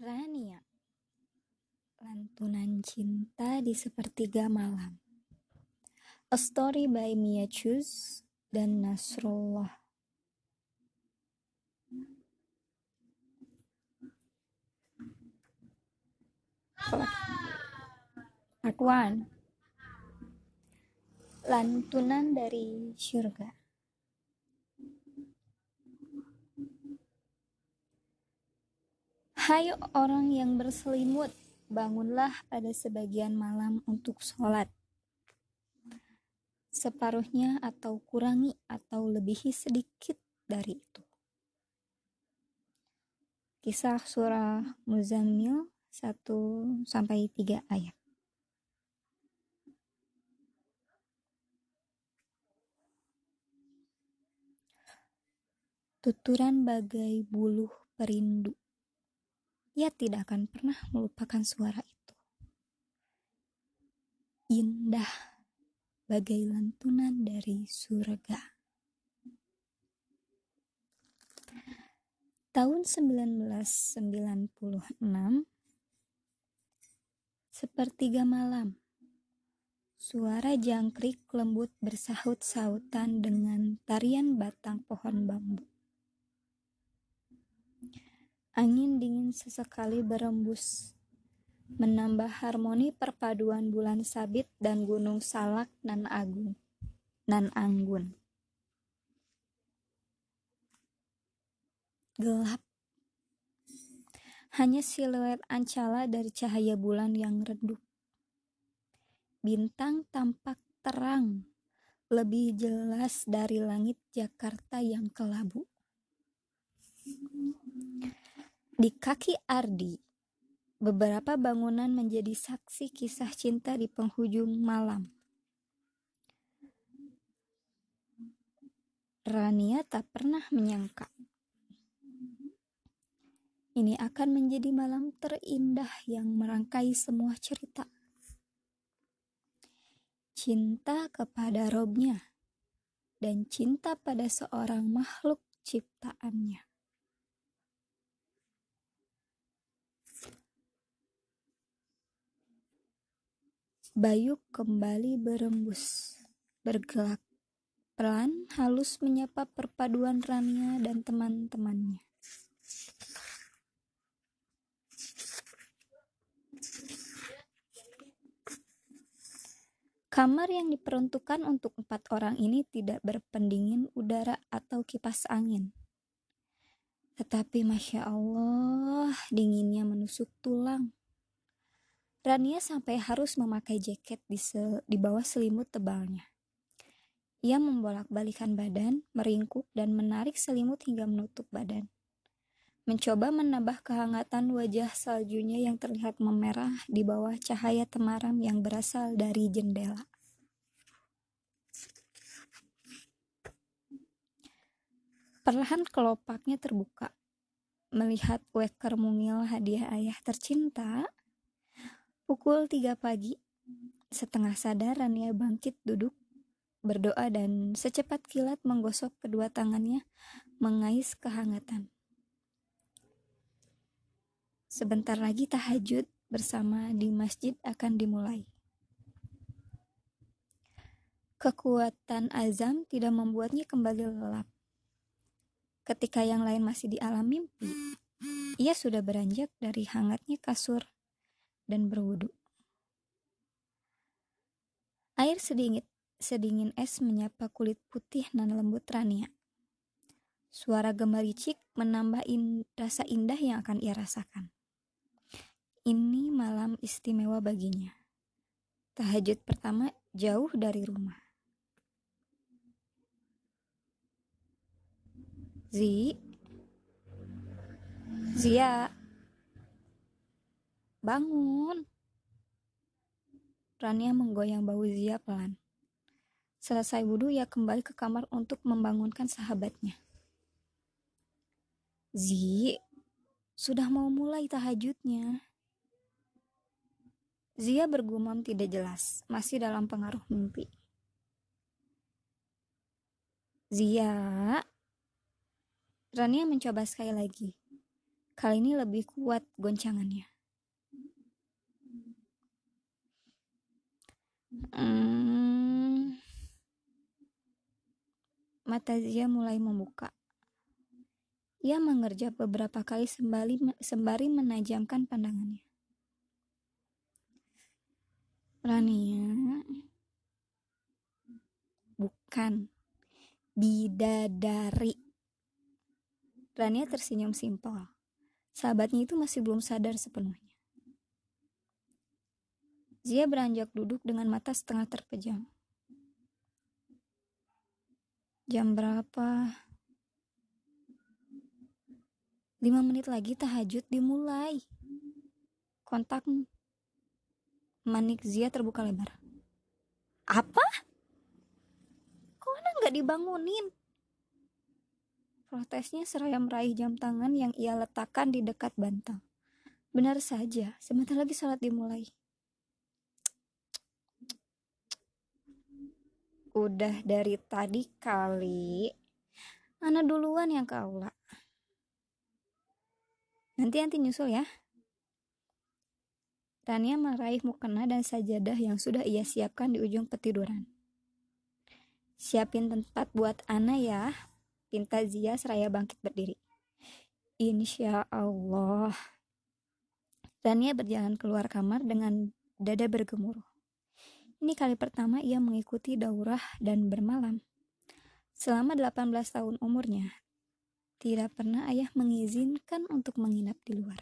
Rania Lantunan Cinta di Sepertiga Malam. A Story by Mia Chus dan Nasrullah. Part 1 Lantunan dari Surga Hai orang yang berselimut, bangunlah pada sebagian malam untuk sholat. Separuhnya atau kurangi atau lebihi sedikit dari itu. Kisah surah Muzammil 1 sampai 3 ayat. Tuturan bagai buluh perindu ia tidak akan pernah melupakan suara itu. Indah bagai lantunan dari surga. Tahun 1996, sepertiga malam, suara jangkrik lembut bersahut-sahutan dengan tarian batang pohon bambu. Angin dingin sesekali berembus, menambah harmoni perpaduan bulan sabit dan gunung salak nan agung, nan anggun. Gelap. Hanya siluet ancala dari cahaya bulan yang redup. Bintang tampak terang, lebih jelas dari langit Jakarta yang kelabu. Di kaki Ardi, beberapa bangunan menjadi saksi kisah cinta di penghujung malam. Rania tak pernah menyangka ini akan menjadi malam terindah yang merangkai semua cerita. Cinta kepada robnya dan cinta pada seorang makhluk ciptaannya. Bayu kembali berembus, bergelak, pelan halus menyapa perpaduan Rania dan teman-temannya. Kamar yang diperuntukkan untuk empat orang ini tidak berpendingin udara atau kipas angin. Tetapi Masya Allah, dinginnya menusuk tulang. Rania sampai harus memakai jaket di, se di bawah selimut tebalnya. Ia membolak-balikan badan, meringkuk, dan menarik selimut hingga menutup badan. Mencoba menambah kehangatan wajah saljunya yang terlihat memerah di bawah cahaya temaram yang berasal dari jendela. Perlahan kelopaknya terbuka. Melihat Weker mungil hadiah ayah tercinta, Pukul tiga pagi, setengah sadar Rania bangkit duduk, berdoa dan secepat kilat menggosok kedua tangannya mengais kehangatan. Sebentar lagi tahajud bersama di masjid akan dimulai. Kekuatan azam tidak membuatnya kembali lelap. Ketika yang lain masih di alam mimpi, ia sudah beranjak dari hangatnya kasur dan berwudu. Air sedingin, sedingin es menyapa kulit putih nan lembut Rania. Suara gemericik menambah in, rasa indah yang akan ia rasakan. Ini malam istimewa baginya. Tahajud pertama jauh dari rumah. Zi, Zia, Bangun. Rania menggoyang bahu Zia pelan. Selesai wudhu, ia kembali ke kamar untuk membangunkan sahabatnya. Zi, sudah mau mulai tahajudnya. Zia bergumam tidak jelas, masih dalam pengaruh mimpi. Zia, Rania mencoba sekali lagi. Kali ini lebih kuat goncangannya. Mata Zia mulai membuka. Ia mengerja beberapa kali sembari, sembari menajamkan pandangannya. Rania, bukan bidadari. Rania tersenyum simpel. Sahabatnya itu masih belum sadar sepenuhnya. Zia beranjak duduk dengan mata setengah terpejam. Jam berapa? Lima menit lagi tahajud dimulai. Kontak manik Zia terbuka lebar. Apa? Kok anak nggak dibangunin? Protesnya seraya meraih jam tangan yang ia letakkan di dekat bantal. Benar saja, sebentar lagi salat dimulai. Udah dari tadi kali. Ana duluan yang ke aula. Nanti-nanti nyusul ya. Tania meraih mukena dan sajadah yang sudah ia siapkan di ujung petiduran. Siapin tempat buat Ana ya, pinta Zia seraya bangkit berdiri. Insya Allah. Tania berjalan keluar kamar dengan dada bergemuruh. Ini kali pertama ia mengikuti daurah dan bermalam. Selama 18 tahun umurnya, tidak pernah ayah mengizinkan untuk menginap di luar.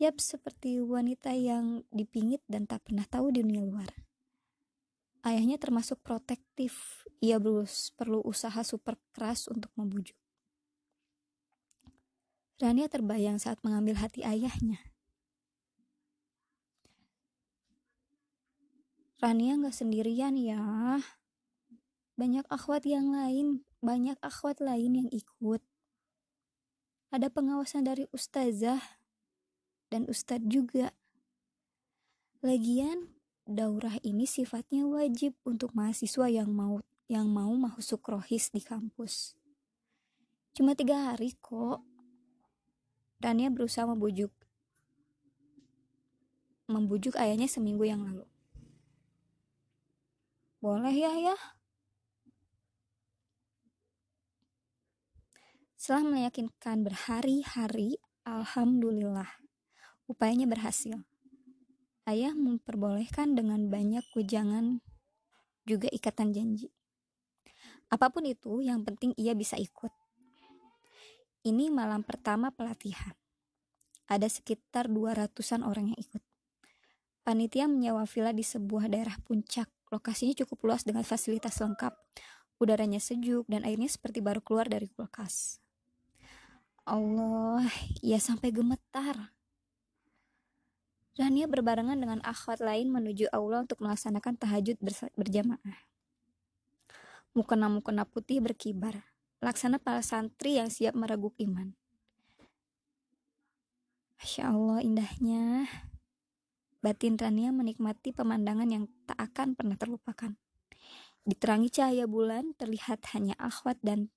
Yap, seperti wanita yang dipingit dan tak pernah tahu dunia luar. Ayahnya termasuk protektif, ia berus, perlu usaha super keras untuk membujuk. Rania terbayang saat mengambil hati ayahnya. Rania gak sendirian ya. Banyak akhwat yang lain banyak akhwat lain yang ikut. Ada pengawasan dari ustazah dan ustadz juga. Lagian, daurah ini sifatnya wajib untuk mahasiswa yang mau yang mau masuk rohis di kampus. Cuma tiga hari kok. Rania berusaha membujuk membujuk ayahnya seminggu yang lalu. Boleh ya ya, Setelah meyakinkan berhari-hari, alhamdulillah, upayanya berhasil. Ayah memperbolehkan dengan banyak wejangan juga ikatan janji. Apa pun itu, yang penting ia bisa ikut. Ini malam pertama pelatihan. Ada sekitar 200-an orang yang ikut. Panitia menyewa villa di sebuah daerah puncak. Lokasinya cukup luas dengan fasilitas lengkap. Udaranya sejuk dan airnya seperti baru keluar dari kulkas. Allah, ia sampai gemetar. Rania berbarengan dengan akhwat lain menuju aula untuk melaksanakan tahajud berjamaah. Mukena-mukena putih berkibar, laksana para santri yang siap meraguk iman. Masya Allah indahnya. Batin Rania menikmati pemandangan yang tak akan pernah terlupakan. Diterangi cahaya bulan, terlihat hanya akhwat dan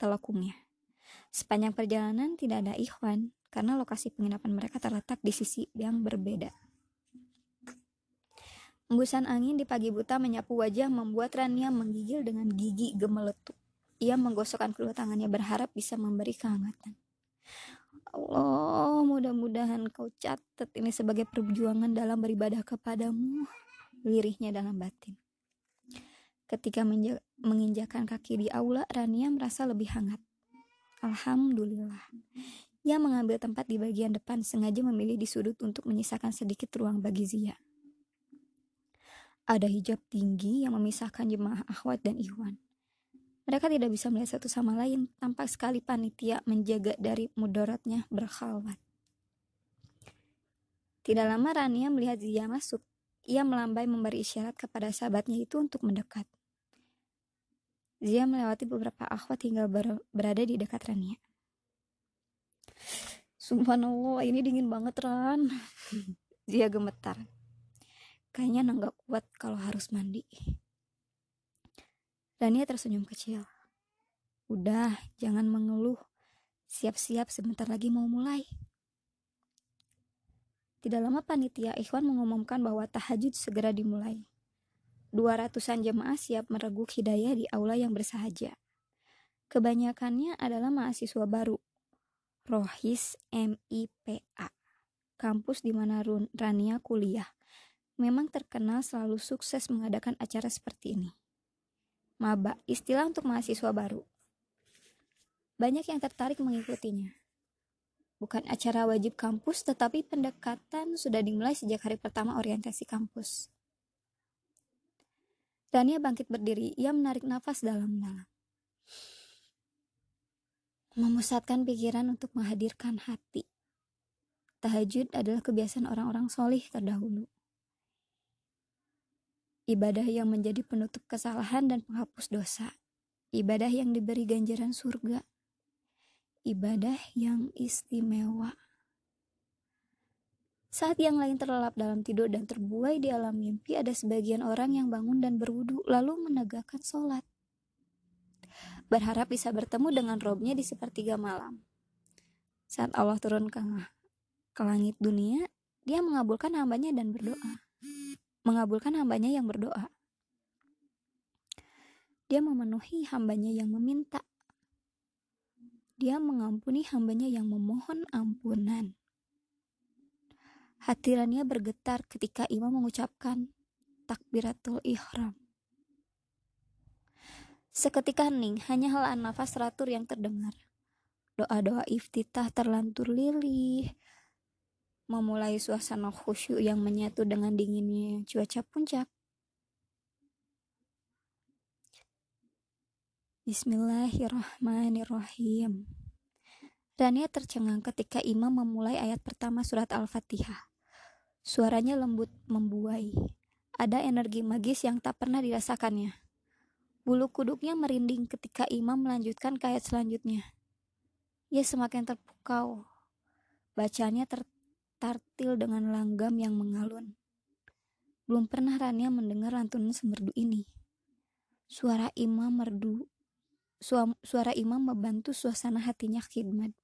telokungnya. Sepanjang perjalanan tidak ada ikhwan karena lokasi penginapan mereka terletak di sisi yang berbeda. Embusan angin di pagi buta menyapu wajah membuat Rania menggigil dengan gigi gemeletup. Ia menggosokkan kedua tangannya berharap bisa memberi kehangatan. Allah, mudah-mudahan kau catat ini sebagai perjuangan dalam beribadah kepadamu. Lirihnya dalam batin. Ketika menginjakan kaki di aula, Rania merasa lebih hangat. Alhamdulillah. Ia mengambil tempat di bagian depan, sengaja memilih di sudut untuk menyisakan sedikit ruang bagi Zia. Ada hijab tinggi yang memisahkan jemaah akhwat dan ikhwan. Mereka tidak bisa melihat satu sama lain, tampak sekali panitia menjaga dari mudaratnya berkhalwat. Tidak lama Rania melihat Zia masuk. Ia melambai memberi isyarat kepada sahabatnya itu untuk mendekat. Zia melewati beberapa akhwat hingga ber berada di dekat Rania. Subhanallah, ini dingin banget Ran. Zia gemetar. Kayaknya nggak kuat kalau harus mandi. Rania tersenyum kecil. Udah, jangan mengeluh. Siap-siap sebentar lagi mau mulai. Tidak lama panitia ikhwan mengumumkan bahwa tahajud segera dimulai. Dua ratusan jemaah siap mereguk hidayah di aula yang bersahaja. Kebanyakannya adalah mahasiswa baru. Rohis MIPA, kampus di mana Rania kuliah, memang terkenal selalu sukses mengadakan acara seperti ini. Maba, istilah untuk mahasiswa baru. Banyak yang tertarik mengikutinya. Bukan acara wajib kampus, tetapi pendekatan sudah dimulai sejak hari pertama orientasi kampus. Rania bangkit berdiri, ia menarik nafas dalam-dalam memusatkan pikiran untuk menghadirkan hati. Tahajud adalah kebiasaan orang-orang solih terdahulu. Ibadah yang menjadi penutup kesalahan dan penghapus dosa. Ibadah yang diberi ganjaran surga. Ibadah yang istimewa. Saat yang lain terlelap dalam tidur dan terbuai di alam mimpi, ada sebagian orang yang bangun dan berwudu lalu menegakkan sholat berharap bisa bertemu dengan robnya di sepertiga malam. Saat Allah turun ke, ke langit dunia, dia mengabulkan hambanya dan berdoa. Mengabulkan hambanya yang berdoa. Dia memenuhi hambanya yang meminta. Dia mengampuni hambanya yang memohon ampunan. Hatirannya bergetar ketika imam mengucapkan takbiratul ihram. Seketika hening, hanya helaan nafas teratur yang terdengar. Doa-doa iftitah terlantur lilih, memulai suasana khusyuk yang menyatu dengan dinginnya cuaca puncak. Bismillahirrahmanirrahim. Rania tercengang ketika imam memulai ayat pertama surat Al-Fatihah. Suaranya lembut membuai. Ada energi magis yang tak pernah dirasakannya. Bulu kuduknya merinding ketika imam melanjutkan ayat selanjutnya. Ia semakin terpukau. Bacanya tertartil dengan langgam yang mengalun. Belum pernah Rania mendengar lantunan semerdu ini. Suara imam merdu, suara imam membantu suasana hatinya khidmat.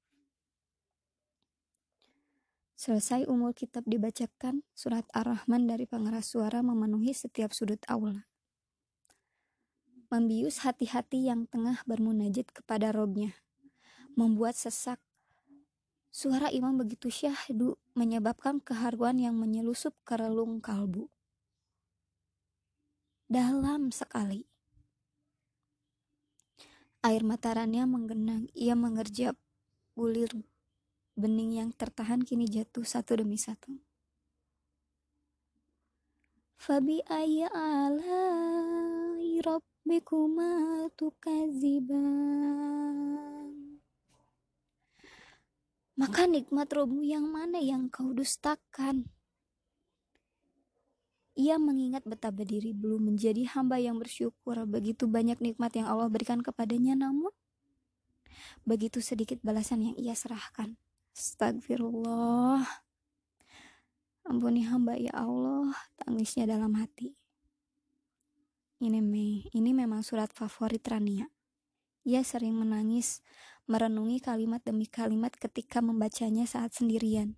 Selesai umur kitab dibacakan, surat Ar-Rahman dari pengeras suara memenuhi setiap sudut aula membius hati-hati yang tengah bermunajat kepada robnya, membuat sesak. Suara imam begitu syahdu menyebabkan keharuan yang menyelusup ke relung kalbu. Dalam sekali. Air matarannya menggenang, ia mengerjap bulir bening yang tertahan kini jatuh satu demi satu. Fabi ayya ala rabbikuma tukaziban Maka nikmat rohmu yang mana yang kau dustakan? Ia mengingat betapa diri belum menjadi hamba yang bersyukur begitu banyak nikmat yang Allah berikan kepadanya namun begitu sedikit balasan yang ia serahkan. Astagfirullah. Ampuni hamba ya Allah, tangisnya dalam hati. Ini Mei, ini memang surat favorit Rania. Ia sering menangis, merenungi kalimat demi kalimat ketika membacanya saat sendirian.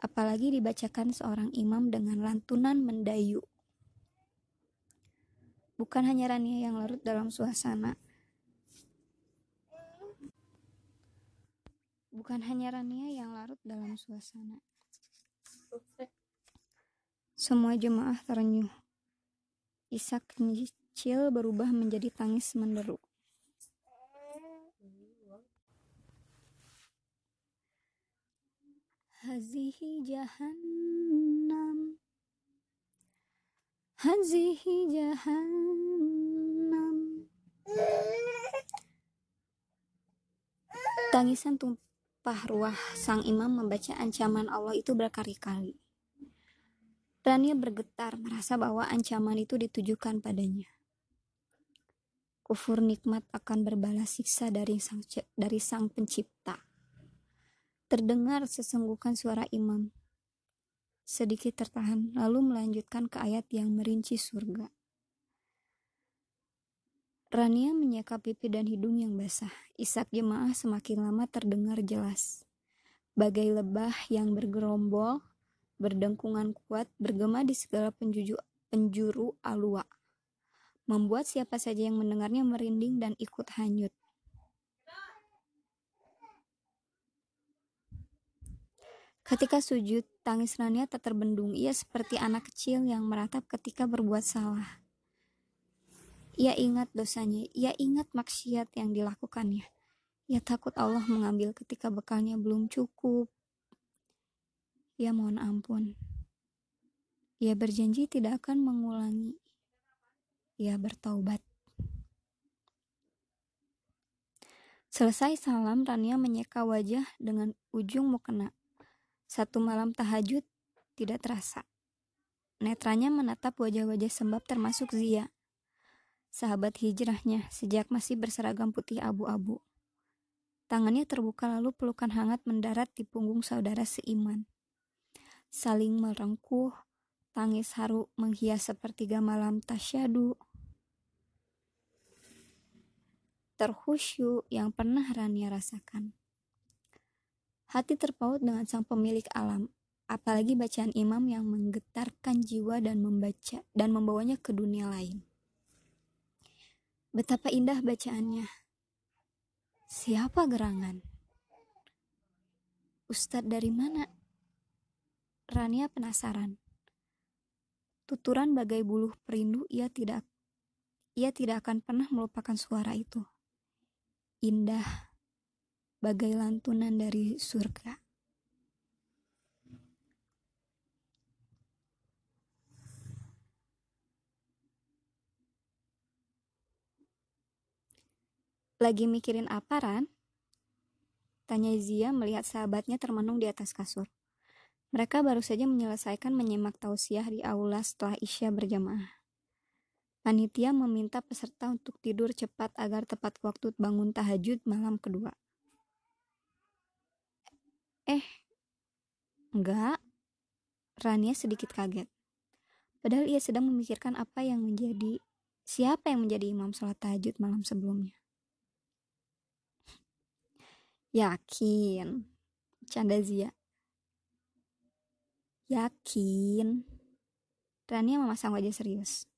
Apalagi dibacakan seorang imam dengan lantunan mendayu. Bukan hanya Rania yang larut dalam suasana. Bukan hanya Rania yang larut dalam suasana. Semua jemaah terenyuh Isak kecil berubah menjadi tangis menderu. Hazihi jahannam Hazihi jahannam Tangisan tumpah ruah sang imam membaca ancaman Allah itu berkali-kali. Rania bergetar merasa bahwa ancaman itu ditujukan padanya. Kufur nikmat akan berbalas siksa dari sang, dari sang pencipta. Terdengar sesenggukan suara imam. Sedikit tertahan, lalu melanjutkan ke ayat yang merinci surga. Rania menyeka pipi dan hidung yang basah. Isak jemaah semakin lama terdengar jelas. Bagai lebah yang bergerombol, berdengkungan kuat, bergema di segala penjuju, penjuru alua. Membuat siapa saja yang mendengarnya merinding dan ikut hanyut. Ketika sujud, tangis Rania tak terbendung. Ia seperti anak kecil yang meratap ketika berbuat salah. Ia ingat dosanya, ia ingat maksiat yang dilakukannya. Ia takut Allah mengambil ketika bekalnya belum cukup. Ia mohon ampun. Ia berjanji tidak akan mengulangi. Ia bertaubat. Selesai salam, Rania menyeka wajah dengan ujung mukena. Satu malam tahajud tidak terasa. Netranya menatap wajah-wajah sembab termasuk Zia. Sahabat hijrahnya sejak masih berseragam putih abu-abu. Tangannya terbuka lalu pelukan hangat mendarat di punggung saudara seiman. Saling merengkuh, tangis haru menghias sepertiga malam tasyadu. Terkhusyuk yang pernah Rania rasakan. Hati terpaut dengan sang pemilik alam, apalagi bacaan imam yang menggetarkan jiwa dan membaca dan membawanya ke dunia lain. Betapa indah bacaannya. Siapa gerangan? Ustadz dari mana? Rania penasaran. Tuturan bagai buluh perindu ia tidak ia tidak akan pernah melupakan suara itu. Indah bagai lantunan dari surga. Lagi mikirin apa, Ran? Tanya Zia melihat sahabatnya termenung di atas kasur. Mereka baru saja menyelesaikan menyimak tausiah di aula setelah Isya berjamaah. Panitia meminta peserta untuk tidur cepat agar tepat waktu bangun tahajud malam kedua. Eh, enggak. Rania sedikit kaget. Padahal ia sedang memikirkan apa yang menjadi siapa yang menjadi imam sholat tahajud malam sebelumnya. Yakin, canda Zia. Yakin. Rania memasang wajah serius.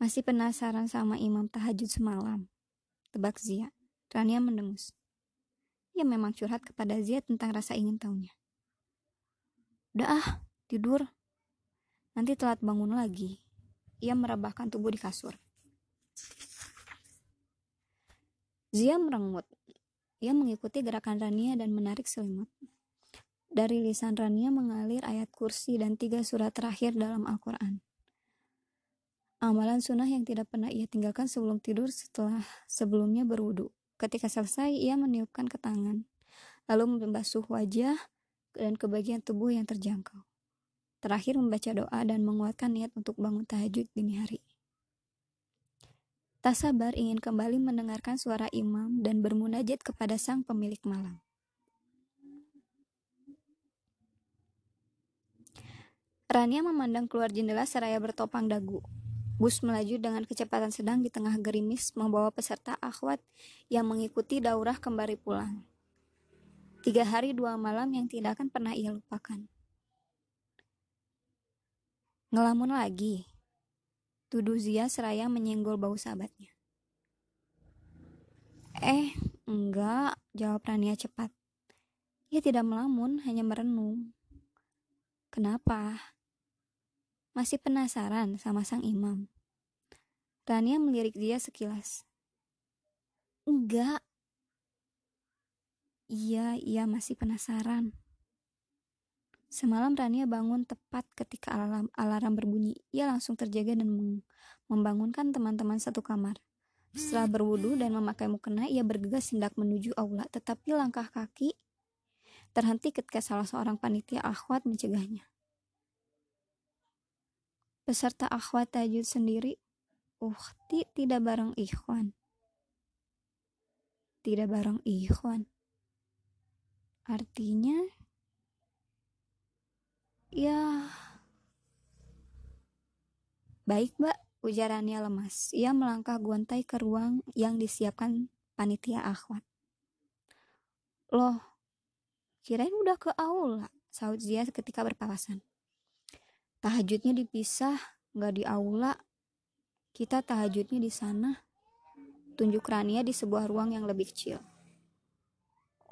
Masih penasaran sama imam tahajud semalam? Tebak Zia. Rania mendengus. Ia memang curhat kepada Zia tentang rasa ingin tahunya. Udah ah, tidur. Nanti telat bangun lagi. Ia merebahkan tubuh di kasur. Zia merengut. Ia mengikuti gerakan Rania dan menarik selimut. Dari lisan Rania mengalir ayat kursi dan tiga surat terakhir dalam Al-Quran. Amalan sunnah yang tidak pernah ia tinggalkan sebelum tidur setelah sebelumnya berwudu. Ketika selesai, ia meniupkan ke tangan, lalu membasuh wajah dan ke bagian tubuh yang terjangkau. Terakhir membaca doa dan menguatkan niat untuk bangun tahajud dini hari. Tak sabar ingin kembali mendengarkan suara imam dan bermunajat kepada sang pemilik malam. Rania memandang keluar jendela seraya bertopang dagu. Bus melaju dengan kecepatan sedang di tengah gerimis membawa peserta akhwat yang mengikuti daurah kembali pulang. Tiga hari dua malam yang tidak akan pernah ia lupakan. Ngelamun lagi, tuduh Zia seraya menyenggol bau sahabatnya. Eh, enggak, jawab Rania cepat. Ia tidak melamun, hanya merenung. Kenapa? Masih penasaran sama sang imam? Rania melirik dia sekilas. Enggak. Iya, ia masih penasaran. Semalam Rania bangun tepat ketika alarm, alarm berbunyi. Ia langsung terjaga dan membangunkan teman-teman satu kamar. Setelah berwudu dan memakai mukena, ia bergegas hendak menuju aula. Tetapi langkah kaki terhenti ketika salah seorang panitia akhwat mencegahnya. Peserta akhwat tajud sendiri, ukti tidak bareng ikhwan. Tidak bareng ikhwan. Artinya, ya, baik mbak, ujarannya lemas. Ia melangkah gontai ke ruang yang disiapkan panitia akhwat. Loh, kirain udah ke aula, saut Zia ketika berpapasan. Tahajudnya dipisah, nggak di aula. Kita tahajudnya di sana. Tunjuk Rania di sebuah ruang yang lebih kecil.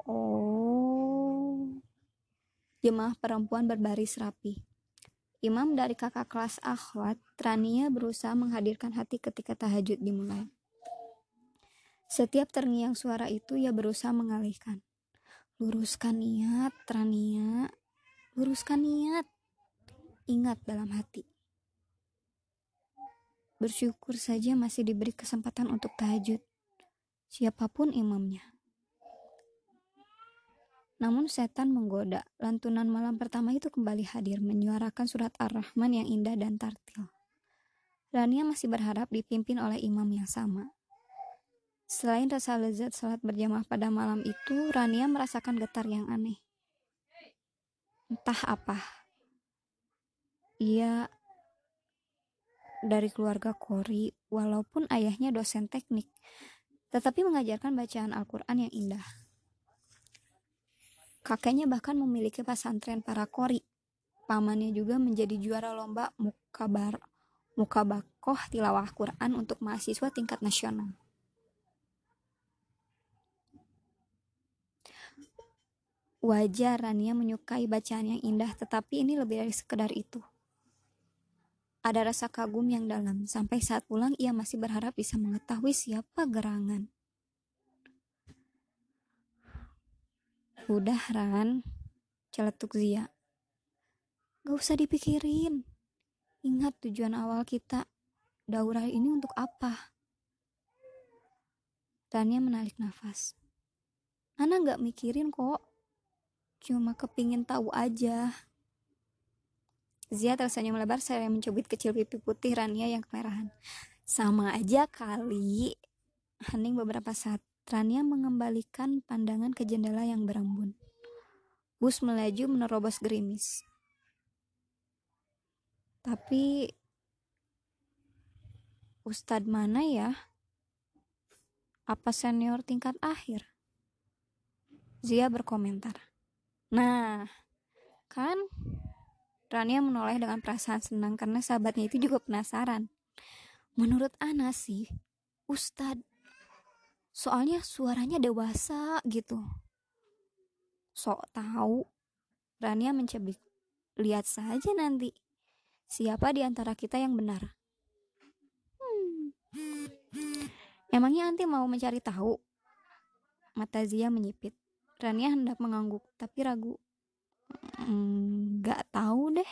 Oh. Jemaah perempuan berbaris rapi. Imam dari kakak kelas akhwat, Rania berusaha menghadirkan hati ketika tahajud dimulai. Setiap terngiang suara itu ia berusaha mengalihkan. Luruskan niat, Rania. Luruskan niat. Ingat dalam hati. Bersyukur saja masih diberi kesempatan untuk tahajud. Siapa pun imamnya. Namun setan menggoda. Lantunan malam pertama itu kembali hadir, menyuarakan surat Ar-Rahman yang indah dan tartil. Rania masih berharap dipimpin oleh imam yang sama. Selain rasa lezat salat berjamaah pada malam itu, Rania merasakan getar yang aneh. Entah apa. Ia dari keluarga Kori, walaupun ayahnya dosen teknik, tetapi mengajarkan bacaan Al-Quran yang indah. Kakeknya bahkan memiliki pesantren para kori. Pamannya juga menjadi juara lomba mukabar mukabakoh tilawah Quran untuk mahasiswa tingkat nasional. Wajar Rania menyukai bacaan yang indah, tetapi ini lebih dari sekedar itu. Ada rasa kagum yang dalam, sampai saat pulang ia masih berharap bisa mengetahui siapa gerangan. Udah Ran, celetuk Zia. Gak usah dipikirin. Ingat tujuan awal kita. Daurah ini untuk apa? Rania menarik nafas. Ana gak mikirin kok. Cuma kepingin tahu aja. Zia tersenyum lebar saya mencubit kecil pipi putih Rania yang kemerahan. Sama aja kali. Hening beberapa saat. Rania mengembalikan pandangan ke jendela yang berembun. Bus melaju menerobos gerimis. Tapi Ustadz mana ya? Apa senior tingkat akhir? Zia berkomentar. Nah, kan Rania menoleh dengan perasaan senang karena sahabatnya itu juga penasaran. Menurut Ana sih, Ustadz soalnya suaranya dewasa gitu. Sok tahu Rania mencebik lihat saja nanti siapa di antara kita yang benar? Hmm. emangnya nanti mau mencari tahu? Mata Zia menyipit. Rania hendak mengangguk tapi ragu nggak hmm, tahu deh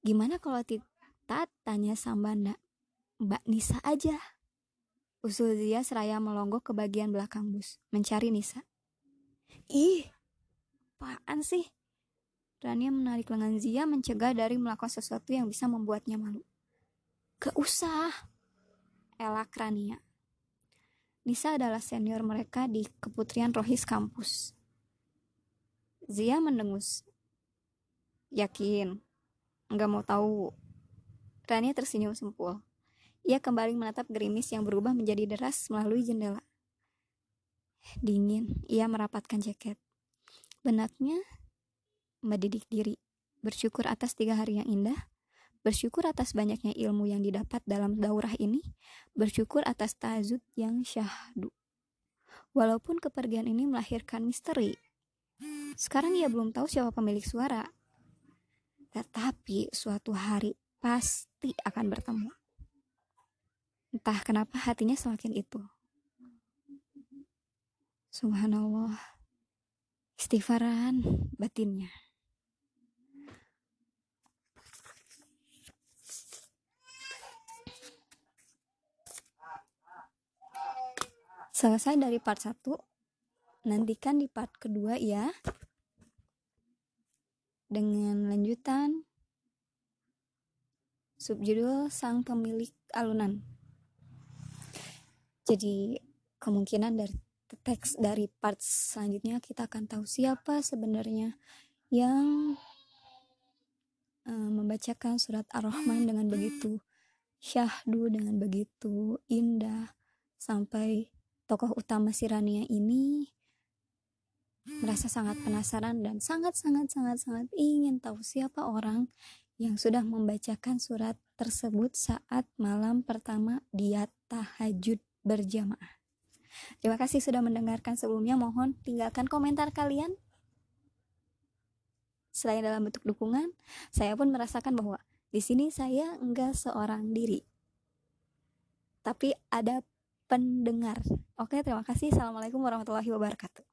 gimana kalau kita tanya sama Mbak Mbak Nisa aja Usul Zia seraya melonggok ke bagian belakang bus, mencari Nisa. Ih, apaan sih? Rania menarik lengan Zia mencegah dari melakukan sesuatu yang bisa membuatnya malu. Gak usah, elak Rania. Nisa adalah senior mereka di Keputrian Rohis kampus. Zia mendengus. Yakin? Nggak mau tahu. Rania tersenyum sempul. Ia kembali menatap gerimis yang berubah menjadi deras melalui jendela. Dingin, ia merapatkan jaket. Benaknya mendidik diri, bersyukur atas tiga hari yang indah, bersyukur atas banyaknya ilmu yang didapat dalam daurah ini, bersyukur atas tazud yang syahdu. Walaupun kepergian ini melahirkan misteri, sekarang ia belum tahu siapa pemilik suara. Tetapi suatu hari pasti akan bertemu. Entah kenapa hatinya semakin itu. Subhanallah. Istighfaran batinnya. Selesai dari part 1. Nantikan di part kedua ya. Dengan lanjutan subjudul Sang Pemilik Alunan. Jadi kemungkinan dari teks dari part selanjutnya kita akan tahu siapa sebenarnya yang uh, membacakan surat Ar-Rahman dengan begitu syahdu dengan begitu indah sampai tokoh utama Sirania ini merasa sangat penasaran dan sangat sangat sangat sangat ingin tahu siapa orang yang sudah membacakan surat tersebut saat malam pertama dia tahajud berjamaah. Terima kasih sudah mendengarkan sebelumnya. Mohon tinggalkan komentar kalian. Selain dalam bentuk dukungan, saya pun merasakan bahwa di sini saya enggak seorang diri. Tapi ada pendengar. Oke, terima kasih. Assalamualaikum warahmatullahi wabarakatuh.